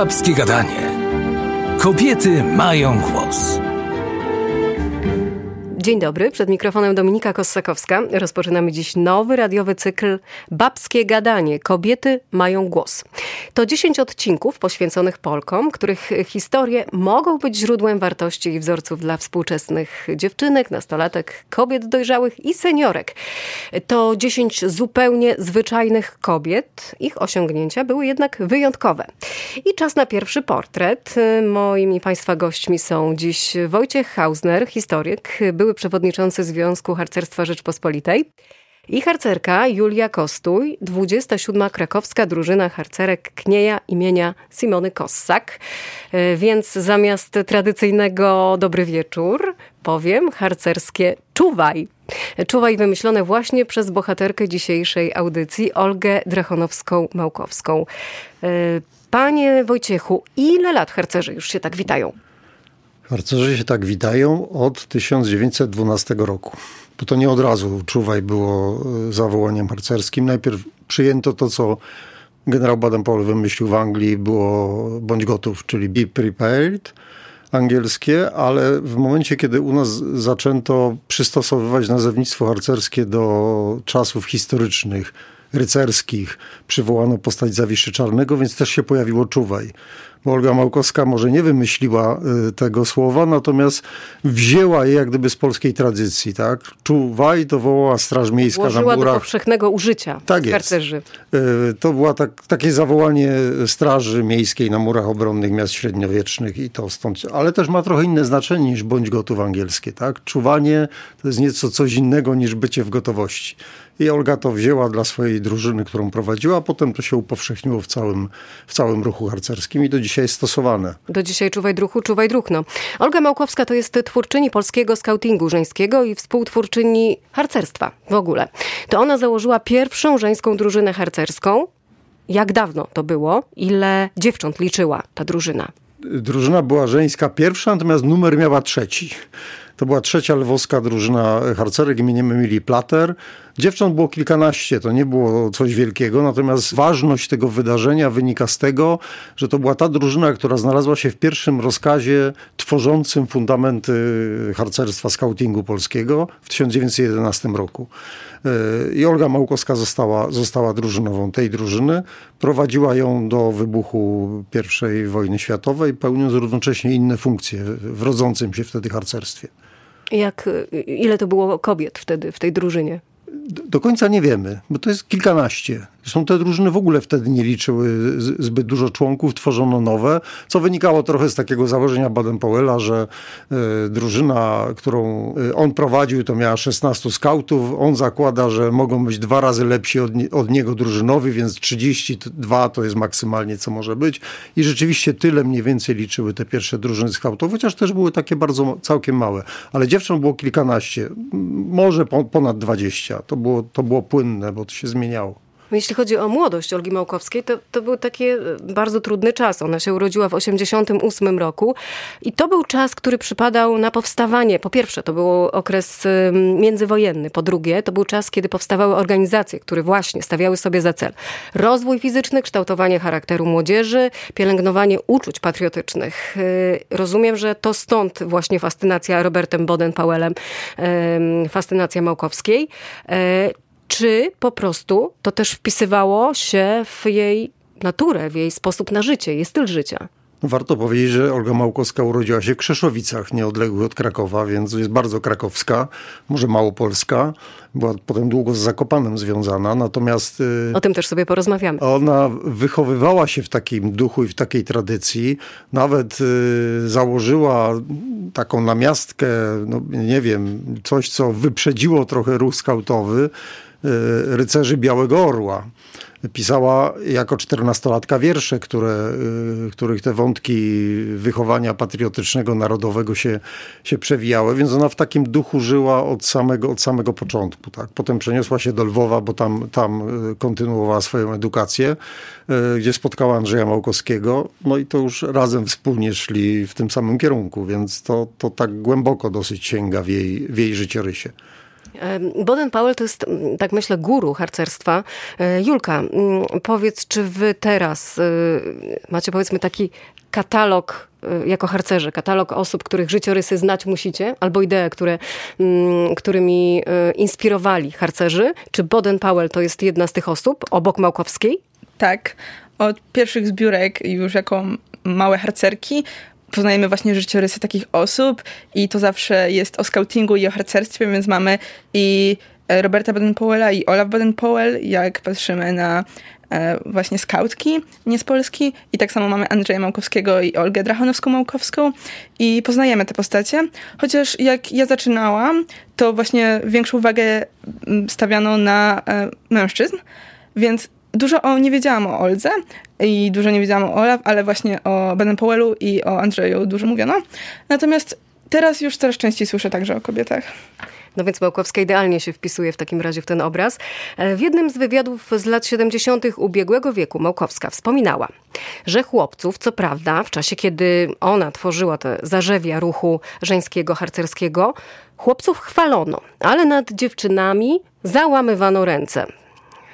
Babskie gadanie. Kobiety mają głos. Dzień dobry, przed mikrofonem Dominika Kossakowska. Rozpoczynamy dziś nowy radiowy cykl Babskie Gadanie. Kobiety mają głos. To 10 odcinków poświęconych Polkom, których historie mogą być źródłem wartości i wzorców dla współczesnych dziewczynek, nastolatek, kobiet dojrzałych i seniorek. To 10 zupełnie zwyczajnych kobiet. Ich osiągnięcia były jednak wyjątkowe. I czas na pierwszy portret. Moimi Państwa gośćmi są dziś Wojciech Hausner, historyk, były przewodniczący Związku Harcerstwa Rzeczpospolitej i harcerka Julia Kostuj, 27. krakowska drużyna harcerek Knieja imienia Simony Kossak. E, więc zamiast tradycyjnego dobry wieczór powiem harcerskie czuwaj. Czuwaj wymyślone właśnie przez bohaterkę dzisiejszej audycji, Olgę Drachonowską-Małkowską. E, panie Wojciechu, ile lat harcerzy już się tak witają? Harcerzy się tak witają od 1912 roku. Bo to nie od razu czuwaj było e, zawołaniem harcerskim. Najpierw przyjęto to, co generał Baden-Powell wymyślił w Anglii, było bądź gotów, czyli be prepared angielskie, ale w momencie, kiedy u nas zaczęto przystosowywać nazewnictwo harcerskie do czasów historycznych, rycerskich, przywołano postać Zawiszy Czarnego, więc też się pojawiło czuwaj bo Olga Małkowska może nie wymyśliła y, tego słowa, natomiast wzięła je jak gdyby z polskiej tradycji, tak? Czuwaj to wołała Straż Miejska Włożyła na murach. do powszechnego użycia tak harcerzy. Jest. Y, to było tak, takie zawołanie Straży Miejskiej na murach obronnych miast średniowiecznych i to stąd, ale też ma trochę inne znaczenie niż bądź gotów angielskie, tak? Czuwanie to jest nieco coś innego niż bycie w gotowości. I Olga to wzięła dla swojej drużyny, którą prowadziła, a potem to się upowszechniło w całym, w całym ruchu harcerskim i do dzisiaj jest stosowane. Do dzisiaj czuwaj druchu, czuwaj druchno. Olga Małkowska to jest twórczyni polskiego skautingu żeńskiego i współtwórczyni harcerstwa w ogóle. To ona założyła pierwszą żeńską drużynę harcerską. Jak dawno to było? Ile dziewcząt liczyła ta drużyna? Drużyna była żeńska pierwsza, natomiast numer miała trzeci. To była trzecia lwowska drużyna harcerek imieniem Emilii Plater. Dziewcząt było kilkanaście, to nie było coś wielkiego, natomiast ważność tego wydarzenia wynika z tego, że to była ta drużyna, która znalazła się w pierwszym rozkazie tworzącym fundamenty harcerstwa skautingu polskiego w 1911 roku. E, I Olga Małkowska została, została drużynową tej drużyny. Prowadziła ją do wybuchu I wojny światowej, pełniąc równocześnie inne funkcje w rodzącym się wtedy harcerstwie. Jak, ile to było kobiet wtedy w tej drużynie? Do końca nie wiemy, bo to jest kilkanaście. Zresztą te drużyny w ogóle wtedy nie liczyły zbyt dużo członków, tworzono nowe, co wynikało trochę z takiego założenia Baden-Powella, że y, drużyna, którą e, on prowadził, to miała 16 skautów. On zakłada, że mogą być dwa razy lepsi od, od niego drużynowi, więc 32 to jest maksymalnie, co może być. I rzeczywiście tyle mniej więcej liczyły te pierwsze drużyny skautów, chociaż też były takie bardzo całkiem małe. Ale dziewcząt było kilkanaście, może ponad 20. To było, to było płynne, bo to się zmieniało. Jeśli chodzi o młodość Olgi Małkowskiej, to, to był taki e, bardzo trudny czas. Ona się urodziła w 1988 roku i to był czas, który przypadał na powstawanie. Po pierwsze, to był okres międzywojenny. Po drugie, to był czas, kiedy powstawały organizacje, które właśnie stawiały sobie za cel rozwój fizyczny, kształtowanie charakteru młodzieży, pielęgnowanie uczuć patriotycznych. E, rozumiem, że to stąd właśnie fascynacja Robertem Boden-Powellem, fascynacja Małkowskiej e, czy po prostu to też wpisywało się w jej naturę, w jej sposób na życie, jej styl życia? Warto powiedzieć, że Olga Małkowska urodziła się w Krzeszowicach, nieodległych od Krakowa, więc jest bardzo krakowska, może małopolska. Była potem długo z Zakopanem związana, natomiast... Y, o tym też sobie porozmawiamy. Ona wychowywała się w takim duchu i w takiej tradycji. Nawet y, założyła taką namiastkę, no nie wiem, coś, co wyprzedziło trochę ruch skautowy, rycerzy Białego Orła. Pisała jako czternastolatka wiersze, które, y, których te wątki wychowania patriotycznego, narodowego się, się przewijały, więc ona w takim duchu żyła od samego, od samego początku. Tak? Potem przeniosła się do Lwowa, bo tam, tam y, kontynuowała swoją edukację, gdzie spotkała Andrzeja Małkowskiego, no i to już razem wspólnie szli w tym samym kierunku, więc to, to tak głęboko dosyć sięga w jej, w jej życiorysie. Boden-Powell to jest, mm, tak myślę, guru harcerstwa. E, Julka, mm, powiedz, czy wy teraz e, macie powiedzmy taki katalog e, jako harcerze, katalog osób, których życiorysy znać musicie, albo idee, które, mm, którymi inspirowali harcerzy? Czy Boden-Powell to jest jedna z tych osób, obok Małkowskiej? Tak. Od pierwszych zbiórek już jako małe harcerki poznajemy właśnie życiorysy takich osób i to zawsze jest o scoutingu i o harcerstwie, więc mamy i e, Roberta Baden-Powella i Olaf Baden-Powell, jak patrzymy na e, właśnie skautki nie z Polski i tak samo mamy Andrzeja Małkowskiego i Olgę Drachonowską-Małkowską i poznajemy te postacie, chociaż jak ja zaczynałam, to właśnie większą uwagę stawiano na e, mężczyzn, więc dużo o, nie wiedziałam o Oldze i dużo nie wiedziałam o Olaf, ale właśnie o Benem Powellu i o Andrzeju dużo mówiono. Natomiast teraz już coraz częściej słyszę także o kobietach. No więc Małkowska idealnie się wpisuje w takim razie w ten obraz. E, w jednym z wywiadów z lat 70. ubiegłego wieku Małkowska wspominała, że chłopców, co prawda, w czasie kiedy ona tworzyła te zarzewia ruchu żeńskiego, harcerskiego, chłopców chwalono, ale nad dziewczynami załamywano ręce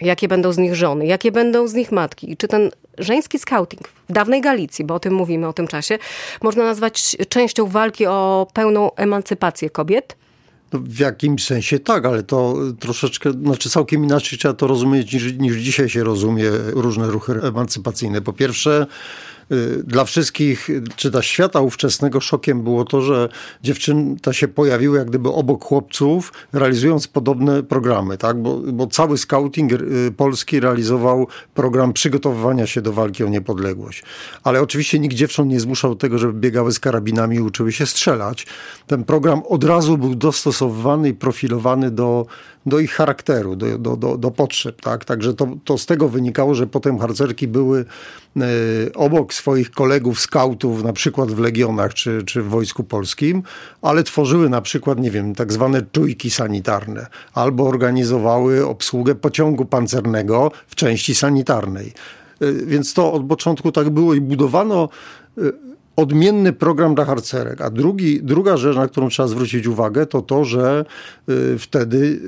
jakie będą z nich żony, jakie będą z nich matki. Czy ten żeński scouting w dawnej Galicji, bo o tym mówimy, o tym czasie, można nazwać częścią walki o pełną emancypację kobiet? No, w jakimś sensie tak, ale to troszeczkę, znaczy całkiem inaczej trzeba to rozumieć niż, niż dzisiaj się rozumie różne ruchy emancypacyjne. Po pierwsze, dla wszystkich, czy dla świata ówczesnego szokiem było to, że dziewczęta się pojawiły jak gdyby obok chłopców, realizując podobne programy, tak? Bo, bo cały scouting y, polski realizował program przygotowywania się do walki o niepodległość. Ale oczywiście nikt dziewcząt nie zmuszał do tego, żeby biegały z karabinami i uczyły się strzelać. Ten program od razu był dostosowywany i profilowany do, do ich charakteru, do, do, do, do potrzeb, tak? Także to, to z tego wynikało, że potem harcerki były y, obok swoich kolegów skautów, na przykład w legionach czy, czy w Wojsku Polskim, ale tworzyły na przykład, nie wiem, tak zwane czujki sanitarne, albo organizowały obsługę pociągu pancernego w części sanitarnej. Y, więc to od początku tak było i budowano y, odmienny program dla harcerek. A drugi, druga rzecz, na którą trzeba zwrócić uwagę, to to, że wtedy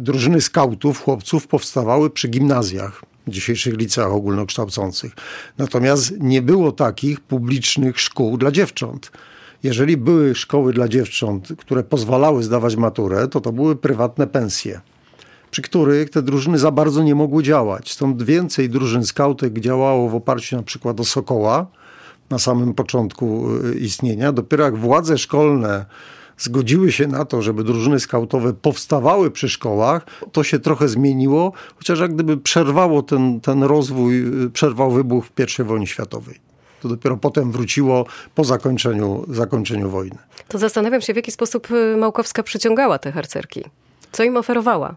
drużyny skautów, chłopców powstawały przy gimnazjach dzisiejszych liceach ogólnokształcących. Natomiast nie było takich publicznych szkół dla dziewcząt. Jeżeli były szkoły dla dziewcząt, które pozwalały zdawać maturę, to to były prywatne pensje, przy których te drużyny za bardzo nie mogły działać. Stąd więcej drużyn skautek działało w oparciu na przykład o Sokoła na samym początku y, istnienia. Dopiero jak władze szkolne zgodziły się na to, żeby drużyny skautowe powstawały przy szkołach, to się trochę zmieniło, chociaż jak gdyby przerwało ten, ten rozwój, przerwał wybuch I wojnie światowej. To dopiero potem wróciło po zakończeniu, zakończeniu wojny. To zastanawiam się, w jaki sposób y, Małkowska przyciągała te harcerki. Co im oferowała?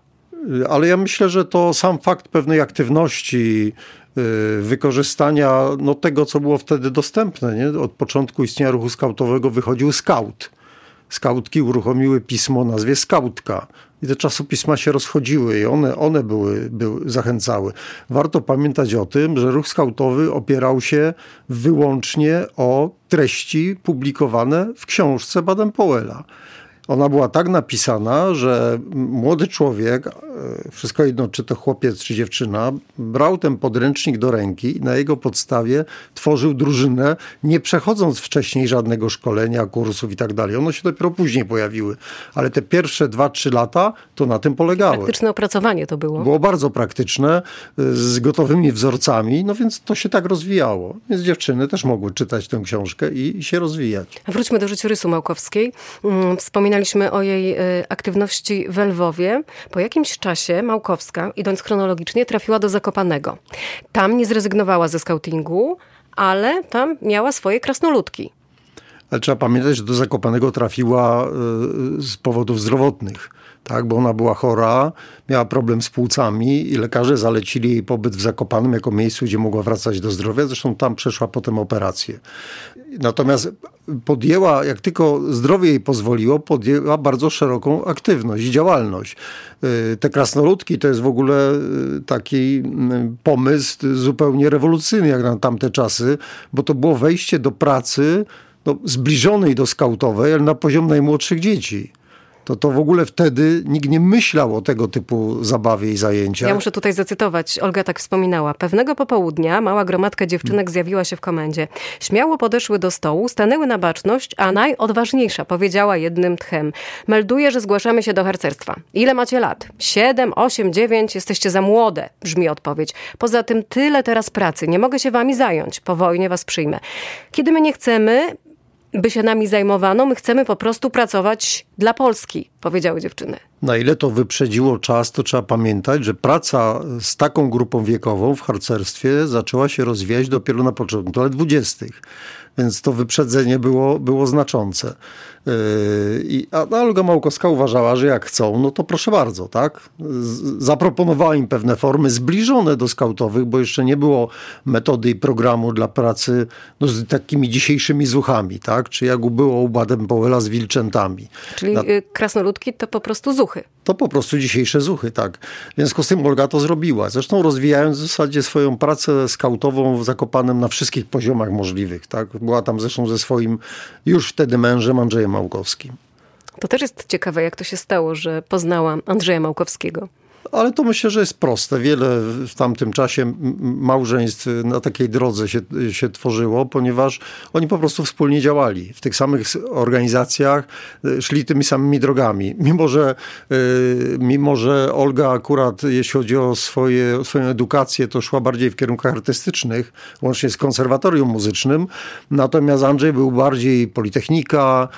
Y, ale ja myślę, że to sam fakt pewnej aktywności, y, wykorzystania no, tego, co było wtedy dostępne. Nie? Od początku istnienia ruchu skautowego wychodził skaut skautki uruchomiły pismo o nazwie Skautka. I te czasopisma się rozchodziły i one, one były, były, zachęcały. Warto pamiętać o tym, że ruch skautowy opierał się wyłącznie o treści publikowane w książce Baden-Powella. Ona była tak napisana, że młody człowiek, e, wszystko jedno czy to chłopiec czy dziewczyna, brał ten podręcznik do ręki i na jego podstawie tworzył drużynę, nie przechodząc wcześniej żadnego szkolenia, kursów i tak dalej. One się dopiero później pojawiły, ale te pierwsze dwa, trzy lata to na tym polegały. Praktyczne opracowanie to było. Było bardzo praktyczne, e, z gotowymi wzorcami, no więc to się tak rozwijało. Więc dziewczyny też mogły czytać tę książkę i się rozwijać. Wróćmy do życiorysu Małkowskiej. Mm, wspominaliśmy o jej y, aktywności w Lwowie. Po jakimś czasie Małkowska, idąc chronologicznie, trafiła do Zakopanego. Tam nie zrezygnowała ze skautingu, ale tam miała swoje krasnoludki. Ale trzeba pamiętać, że do Zakopanego trafiła y, z powodów zdrowotnych tak, bo ona była chora, miała problem z płucami i lekarze zalecili jej pobyt w Zakopanym jako miejscu, gdzie mogła wracać do zdrowia. Zresztą tam przeszła potem operację. Natomiast podjęła, jak tylko zdrowie jej pozwoliło, podjęła bardzo szeroką aktywność i działalność. Y, te krasnoludki to jest w ogóle y, taki mm, pomysł zupełnie rewolucyjny jak na tamte czasy, bo to było wejście do pracy no, zbliżonej do skautowej, ale na poziom najmłodszych dzieci. To, to w ogóle wtedy nikt nie myślał o tego typu zabawie i zajęciach. Ja muszę tutaj zacytować. Olga tak wspominała. Pewnego popołudnia mała gromadka dziewczynek zjawiła się w komendzie. Śmiało podeszły do stołu, stanęły na baczność, a najodważniejsza powiedziała jednym tchem. Melduję, że zgłaszamy się do harcerstwa. Ile macie lat? Siedem, osiem, dziewięć? Jesteście za młode, brzmi odpowiedź. Poza tym tyle teraz pracy. Nie mogę się wami zająć. Po wojnie was przyjmę. Kiedy my nie chcemy, by się nami zajmowano, my chcemy po prostu pracować dla Polski, powiedziały dziewczyny. Na ile to wyprzedziło czas, to trzeba pamiętać, że praca z taką grupą wiekową w harcerstwie zaczęła się rozwijać dopiero na początku lat dwudziestych. Więc to wyprzedzenie było, było znaczące. Yy, a Olga Małkowska uważała, że jak chcą, no to proszę bardzo, tak? Zaproponowała im pewne formy zbliżone do skautowych, bo jeszcze nie było metody i programu dla pracy no, z takimi dzisiejszymi zuchami, tak? Czy jak było u Baden-Powella z wilczętami. Czyli Na... Y, krasnoludki to po prostu zuchy. To po prostu dzisiejsze zuchy, tak. W związku z tym Olga to zrobiła. Zresztą rozwijając w zasadzie swoją pracę skautową w Zakopanem na wszystkich poziomach możliwych, tak? Była tam zresztą ze swoim już wtedy mężem Andrzejem Małkowskim. To też jest ciekawe, jak to się stało, że poznała Andrzeja Małkowskiego. Ale to myślę, że jest proste. Wiele w tamtym czasie małżeństw na takiej drodze się, się tworzyło, ponieważ oni po prostu wspólnie działali. W tych samych organizacjach y, szli tymi samymi drogami. Mimo, że, y, mimo, że Olga akurat, jeśli chodzi o swoje, swoją edukację, to szła bardziej w kierunkach artystycznych, łącznie z konserwatorium muzycznym. Natomiast Andrzej był bardziej politechnika,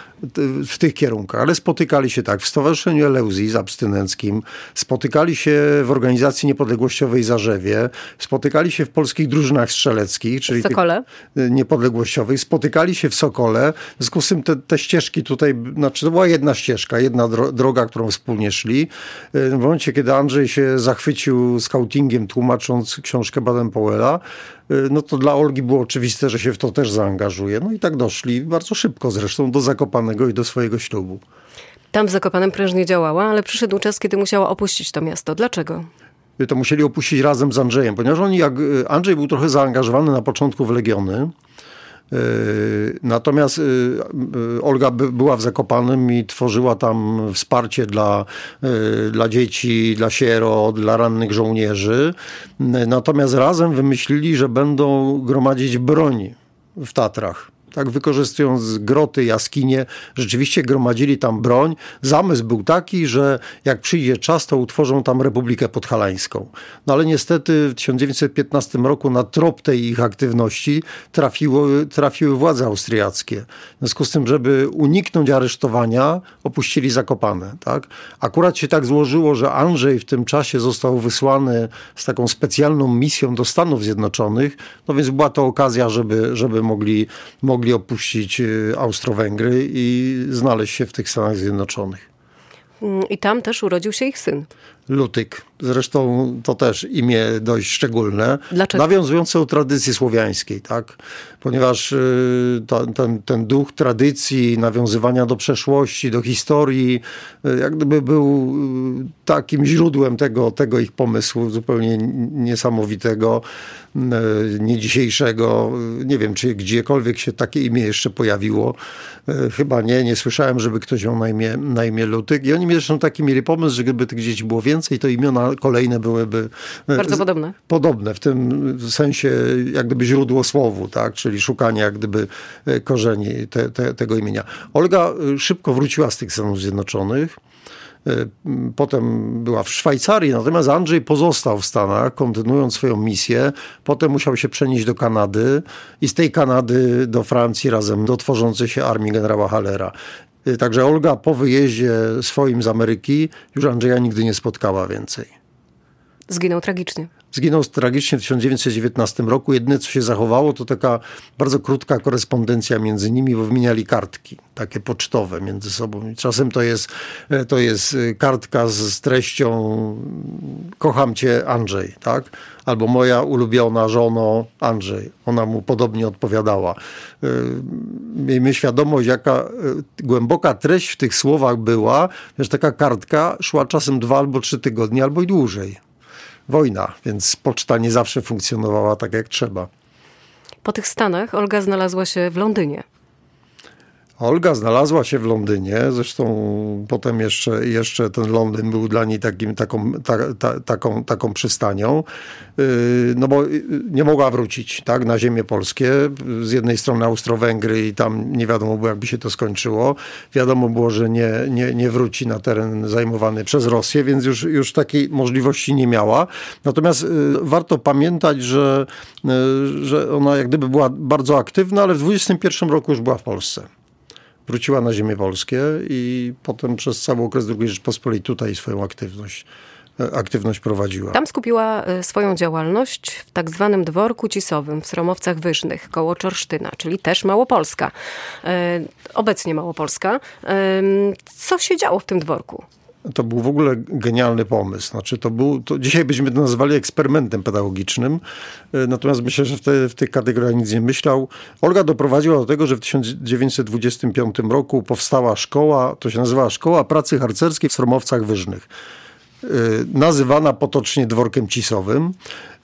w tych kierunkach. Ale spotykali się tak w Stowarzyszeniu Eleuzji z abstynenckim, spotykali się w organizacji niepodległościowej Zarzewie, spotykali się w polskich drużynach strzeleckich, czyli Sokole. niepodległościowych, spotykali się w Sokole. W związku z tym te, te ścieżki tutaj, znaczy to była jedna ścieżka, jedna droga, którą wspólnie szli. W momencie, kiedy Andrzej się zachwycił scoutingiem, tłumacząc książkę Baden-Powella, no to dla Olgi było oczywiste, że się w to też zaangażuje. No i tak doszli bardzo szybko zresztą do Zakopanego i do swojego ślubu. Tam w Zakopanem prężnie działała, ale przyszedł czas, kiedy musiała opuścić to miasto. Dlaczego? To musieli opuścić razem z Andrzejem, ponieważ oni, jak Andrzej był trochę zaangażowany na początku w Legiony, e, Natomiast Olga była w Zakopanem i tworzyła tam wsparcie dla, dla dzieci, dla sierot, dla rannych żołnierzy. Natomiast razem wymyślili, że będą gromadzić broń w Tatrach tak wykorzystując groty, jaskinie, rzeczywiście gromadzili tam broń. Zamysł był taki, że jak przyjdzie czas, to utworzą tam Republikę Podhalańską. No ale niestety w 1915 roku na trop tej ich aktywności trafiło, trafiły władze austriackie. W związku z tym, żeby uniknąć aresztowania, opuścili Zakopane. Tak? Akurat się tak złożyło, że Andrzej w tym czasie został wysłany z taką specjalną misją do Stanów Zjednoczonych, no więc była to okazja, żeby, żeby mogli, mogli mogli opuścić y, Austro-Węgry i znaleźć się w tych Stanach Zjednoczonych. Mm, I tam też urodził się ich syn. Lutyk. Zresztą to też imię dość szczególne. Dlaczego? Nawiązujące do tradycji słowiańskiej, tak? Ponieważ y, ten, ten duch tradycji, nawiązywania do przeszłości, do historii, y, jak gdyby był y, takim źródłem tego, tego ich pomysłu zupełnie niesamowitego, nie dzisiejszego. Nie wiem, czy gdziekolwiek się takie imię jeszcze pojawiło. Chyba nie. Nie słyszałem, żeby ktoś miał na imię, na imię Lutyk. I oni zresztą taki mieli pomysł, że gdyby tych dzieci było więcej, to imiona kolejne byłyby e, bardzo podobne. Podobne w tym sensie jak gdyby źródło słowu, tak? czyli szukanie jak gdyby e, korzeni te, te, tego imienia. Olga e, szybko wróciła z tych Stanów Zjednoczonych. Potem była w Szwajcarii, natomiast Andrzej pozostał w Stanach, kontynuując swoją misję. Potem musiał się przenieść do Kanady i z tej Kanady do Francji razem do tworzącej się armii generała Hallera. Także Olga po wyjeździe swoim z Ameryki już Andrzeja nigdy nie spotkała więcej. Zginął tragicznie. Zginął tragicznie w 1919 roku. Jedyne, co się zachowało, to taka bardzo krótka korespondencja między nimi, bo wymieniali kartki, takie pocztowe między sobą. czasem to jest, to jest kartka z treścią kocham cię Andrzej, tak? Albo moja ulubiona żono Andrzej. Ona mu podobnie odpowiadała. Miejmy świadomość, jaka głęboka treść w tych słowach była, że taka kartka szła czasem dwa albo trzy tygodnie, albo i dłużej wojna, więc poczta nie zawsze funkcjonowała tak jak trzeba. Po tych Stanach Olga znalazła się w Londynie. Olga znalazła się w Londynie, zresztą potem jeszcze, jeszcze ten Londyn był dla niej takim, taką, ta, ta, taką, taką przystanią, yy, no bo nie mogła wrócić tak, na ziemię polskie. Z jednej strony Austro-Węgry i tam nie wiadomo było, jakby się to skończyło. Wiadomo było, że nie, nie, nie wróci na teren zajmowany przez Rosję, więc już, już takiej możliwości nie miała. Natomiast yy, warto pamiętać, że, że ona jak gdyby była bardzo aktywna, ale w 21 roku już była w Polsce wróciła na ziemię polskie i potem przez cały okres II Rzeczpospolitej tutaj swoją aktywność e, aktywność prowadziła. Tam skupiła e, swoją działalność w tak zwanym dworku cisowym w Sromowcach Wyżnych koło Czorsztyna, czyli też Małopolska. E, obecnie Małopolska. Co się działo w tym dworku? To był w ogóle genialny pomysł. Znaczy to był, to dzisiaj byśmy to nazwali eksperymentem pedagogicznym, e, natomiast myślę, że w, te, w tych kategoriach nic nie myślał. Olga doprowadziła do tego, że w 1925 roku powstała szkoła, to się nazywała Szkoła Pracy Harcerskiej w Sromowcach Wyżnych. Y, nazywana potocznie dworkiem cisowym,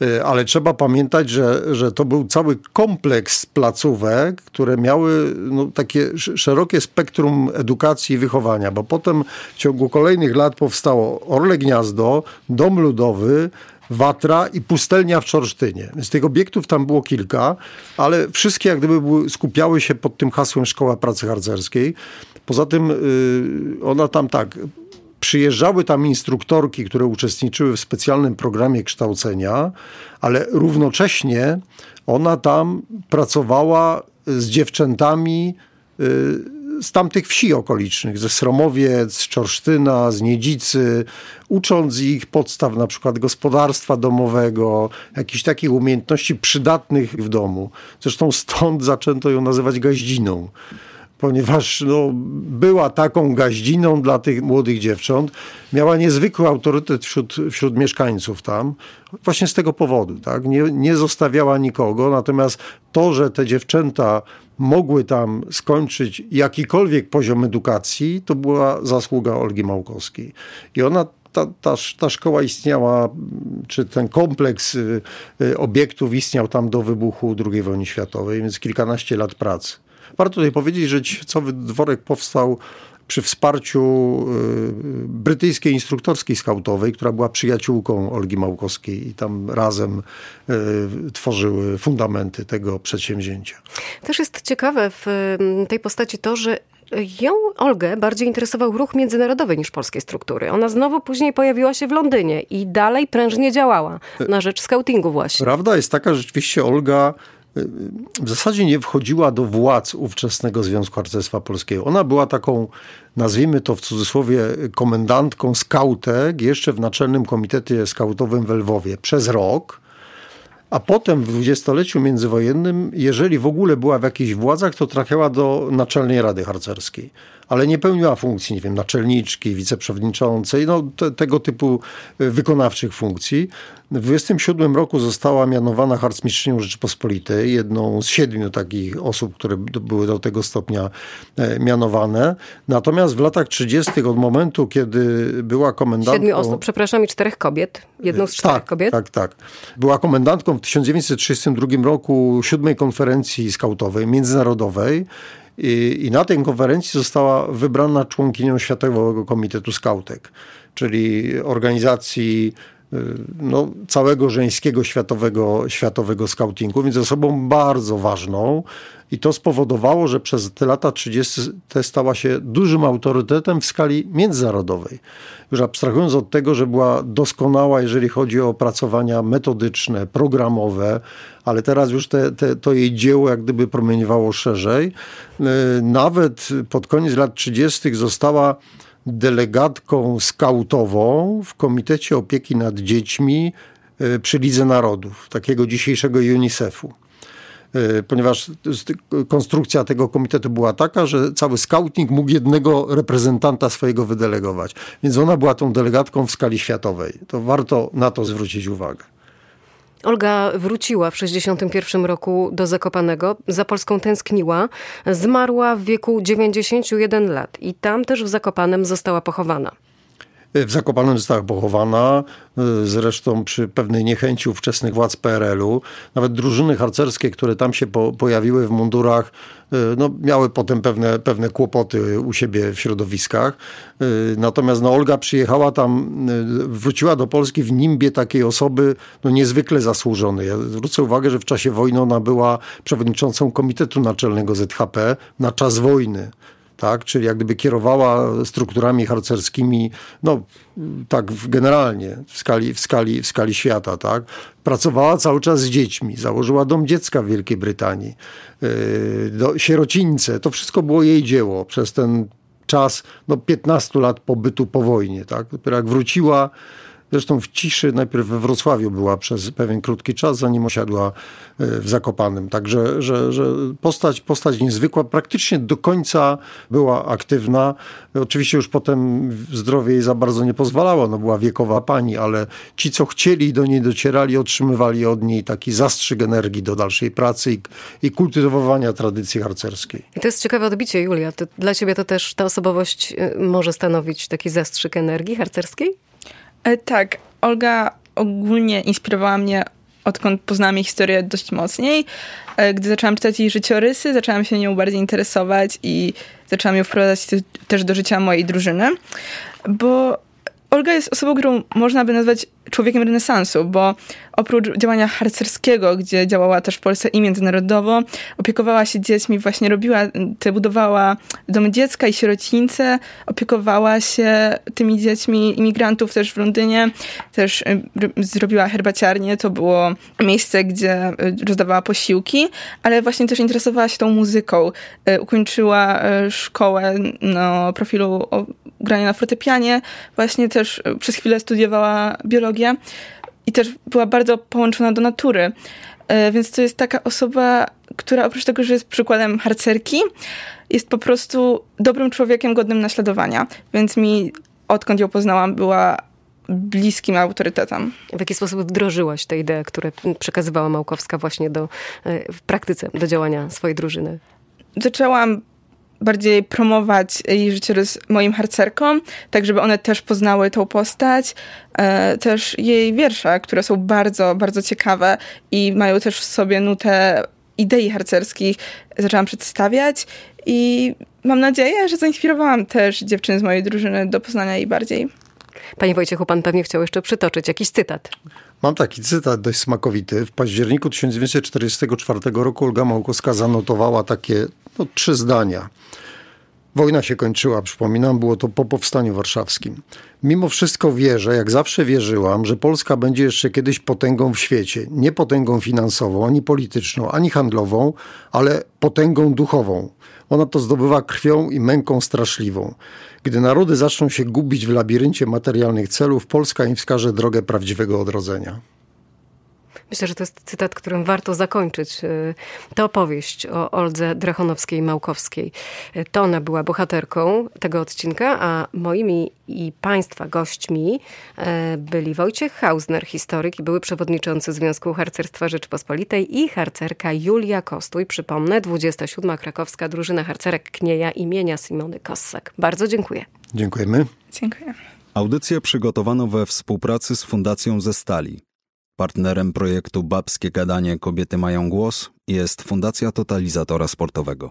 y, ale trzeba pamiętać, że, że to był cały kompleks placówek, które miały no, takie szerokie spektrum edukacji i wychowania, bo potem w ciągu kolejnych lat powstało Orle Gniazdo, Dom Ludowy, Watra i pustelnia w Czorsztynie. Z tych obiektów tam było kilka, ale wszystkie jak gdyby były, skupiały się pod tym hasłem Szkoła Pracy Harcerskiej. Poza tym yy, ona tam tak przyjeżdżały tam instruktorki, które uczestniczyły w specjalnym programie kształcenia, ale równocześnie ona tam pracowała z dziewczętami y, z tamtych wsi okolicznych, ze Sromowiec, z Czorsztyna, z Niedzicy, ucząc ich podstaw na przykład gospodarstwa domowego, jakichś takich umiejętności przydatnych w domu. Zresztą stąd zaczęto ją nazywać gaździną ponieważ no, była taką gaździną dla tych młodych dziewcząt. Miała niezwykły autorytet wśród, wśród mieszkańców tam, właśnie z tego powodu. Tak? Nie, nie zostawiała nikogo, natomiast to, że te dziewczęta mogły tam skończyć jakikolwiek poziom edukacji, to była zasługa Olgi Małkowskiej. I ona ta, ta, ta, szkoła istniała, czy ten kompleks y, y, obiektów istniał tam do wybuchu II wojny światowej, więc kilkanaście lat pracy. Warto tutaj powiedzieć, że Ćwiecowy Dworek powstał przy wsparciu y, brytyjskiej instruktorskiej skautowej, która była przyjaciółką Olgi Małkowskiej i tam razem y, tworzyły fundamenty tego przedsięwzięcia. Też jest ciekawe w mm, tej postaci to, że ją, Olgę, bardziej interesował ruch międzynarodowy niż polskie struktury. Ona znowu później pojawiła się w Londynie i dalej prężnie działała na rzecz scoutingu właśnie. Prawda jest taka, że rzeczywiście Olga w zasadzie nie wchodziła do władz ówczesnego Związku Harcerstwa Polskiego. Ona była taką, nazwijmy to w cudzysłowie, komendantką skautek jeszcze w Naczelnym Komitecie Skautowym w Lwowie przez rok. A potem w dwudziestoleciu międzywojennym, jeżeli w ogóle była w jakichś władzach, to trafiała do Naczelnej Rady Harcerskiej ale nie pełniła funkcji, nie wiem, naczelniczki, wiceprzewodniczącej, no te, tego typu e, wykonawczych funkcji. W 27 roku została mianowana harcmistrzynią Rzeczypospolitej, jedną z siedmiu takich osób, które były do tego stopnia e, mianowane. Natomiast w latach 30. od momentu, kiedy była komendantką... Siedmiu osób, przepraszam, i czterech kobiet. Jedną z czterech tak, kobiet? Tak, tak. Była komendantką w 1932 roku siódmej konferencji skautowej, międzynarodowej i, I, na tej konferencji została wybrana członkinią Światowego Komitetu Skautek, czyli organizacji no, całego żeńskiego światowego, światowego skautingu, więc osobą bardzo ważną. I to spowodowało, że przez te lata 30. stała się dużym autorytetem w skali międzynarodowej. Już abstrahując od tego, że była doskonała, jeżeli chodzi o opracowania metodyczne, programowe, ale teraz już te, te, to jej dzieło jak gdyby promieniowało szerzej. E, nawet pod koniec lat 30. została delegatką skautową w Komitecie Opieki nad Dziećmi e, przy Lidze Narodów, takiego dzisiejszego UNICEF-u. E, ponieważ konstrukcja tego komitetu była taka, że cały scouting mógł jednego reprezentanta swojego wydelegować. Więc ona była tą delegatką w skali światowej. To warto na to zwrócić uwagę. Olga wróciła w 1961 roku do Zakopanego, za Polską tęskniła, zmarła w wieku 91 lat i tam też w Zakopanem została pochowana. W Zakopanem została pochowana, zresztą przy pewnej niechęci ówczesnych władz PRL-u. Nawet drużyny harcerskie, które tam się po, pojawiły w mundurach, no, miały potem pewne, pewne kłopoty u siebie w środowiskach. Natomiast no, Olga przyjechała tam, wróciła do Polski w nimbie takiej osoby no, niezwykle zasłużonej. Ja zwrócę uwagę, że w czasie wojny ona była przewodniczącą Komitetu Naczelnego ZHP na czas wojny tak? czyli jak gdyby kierowała strukturami harcerskimi, no tak generalnie w skali, w skali, w skali świata. Tak? Pracowała cały czas z dziećmi, założyła dom dziecka w Wielkiej Brytanii, yy, do, sierocińce, to wszystko było jej dzieło przez ten czas no, 15 lat pobytu po wojnie. Tak? Dopiero jak wróciła, Zresztą w ciszy najpierw we Wrocławiu była przez pewien krótki czas, zanim osiadła e, w Zakopanem. Także że, że postać, postać niezwykła, praktycznie do końca była aktywna. Oczywiście już potem zdrowie jej za bardzo nie pozwalało, no była wiekowa pani, ale ci, co chcieli do niej docierali, otrzymywali od niej taki zastrzyk energii do dalszej pracy i, i kultywowania tradycji harcerskiej. I to jest ciekawe odbicie, Julia. To dla ciebie to też ta osobowość e, może stanowić taki zastrzyk energii harcerskiej? E, tak, Olga ogólnie inspirowała mnie odkąd poznałam jej historię dość mocniej. E, gdy zaczęłam czytać jej życiorysy, zaczęłam się nią bardziej interesować i zaczęłam ją wprowadzać też do życia mojej drużyny, bo Olga jest osobą, którą można by nazwać człowiekiem renesansu, bo oprócz działania harcerskiego, gdzie działała też w Polsce i międzynarodowo, opiekowała się dziećmi, właśnie robiła, te budowała domy dziecka i sierocińce, opiekowała się tymi dziećmi imigrantów też w Londynie, też y, zrobiła herbaciarnię, to było miejsce, gdzie y, rozdawała posiłki, ale właśnie też interesowała się tą muzyką. Y, ukończyła szkołę no, profilu grania na fortepianie, właśnie też przez chwilę studiowała biologię i też była bardzo połączona do natury. E, więc to jest taka osoba, która oprócz tego, że jest przykładem harcerki, jest po prostu dobrym człowiekiem godnym naśladowania. Więc mi, odkąd ją poznałam, była bliskim autorytetem. W jaki sposób wdrożyłaś te idee, które przekazywała Małkowska właśnie do, e, w praktyce do działania swojej drużyny? Zaczęłam bardziej promować jej życiorys moim harcerkom, tak żeby one też poznały tą postać. E, też jej wiersze, które są bardzo, bardzo ciekawe i mają też w sobie nutę idei harcerskich, zaczęłam przedstawiać i mam nadzieję, że zainspirowałam też dziewczyny z mojej drużyny do poznania jej bardziej. Panie Wojciechu, pan pewnie chciał jeszcze przytoczyć jakiś cytat. Mam taki cytat dość smakowity. W październiku 1944 roku Olga Małkowska zanotowała takie no, trzy zdania. Wojna się kończyła, przypominam, było to po powstaniu warszawskim. Mimo wszystko wierzę, jak zawsze wierzyłam, że Polska będzie jeszcze kiedyś potęgą w świecie. Nie potęgą finansową, ani polityczną, ani handlową, ale potęgą duchową. Ona to zdobywa krwią i męką straszliwą. Gdy narody zaczną się gubić w labiryncie materialnych celów, Polska im wskaże drogę prawdziwego odrodzenia. Myślę, że to jest cytat, którym warto zakończyć y, tę opowieść o Oldze Drachonowskiej-Małkowskiej. Y, to ona była bohaterką tego odcinka, a moimi i Państwa gośćmi y, byli Wojciech Hausner, historyk i były przewodniczący Związku Harcerstwa Rzeczpospolitej i harcerka Julia Kostuj. Przypomnę, 27. krakowska drużyna harcerek Knieja imienia Simony Kossak. Bardzo dziękuję. Dziękujemy. Dziękuję. Audycję przygotowano we współpracy z Fundacją ze Stali. Partnerem projektu Babskie Gadanie Kobiety Mają Głos jest Fundacja Totalizatora Sportowego.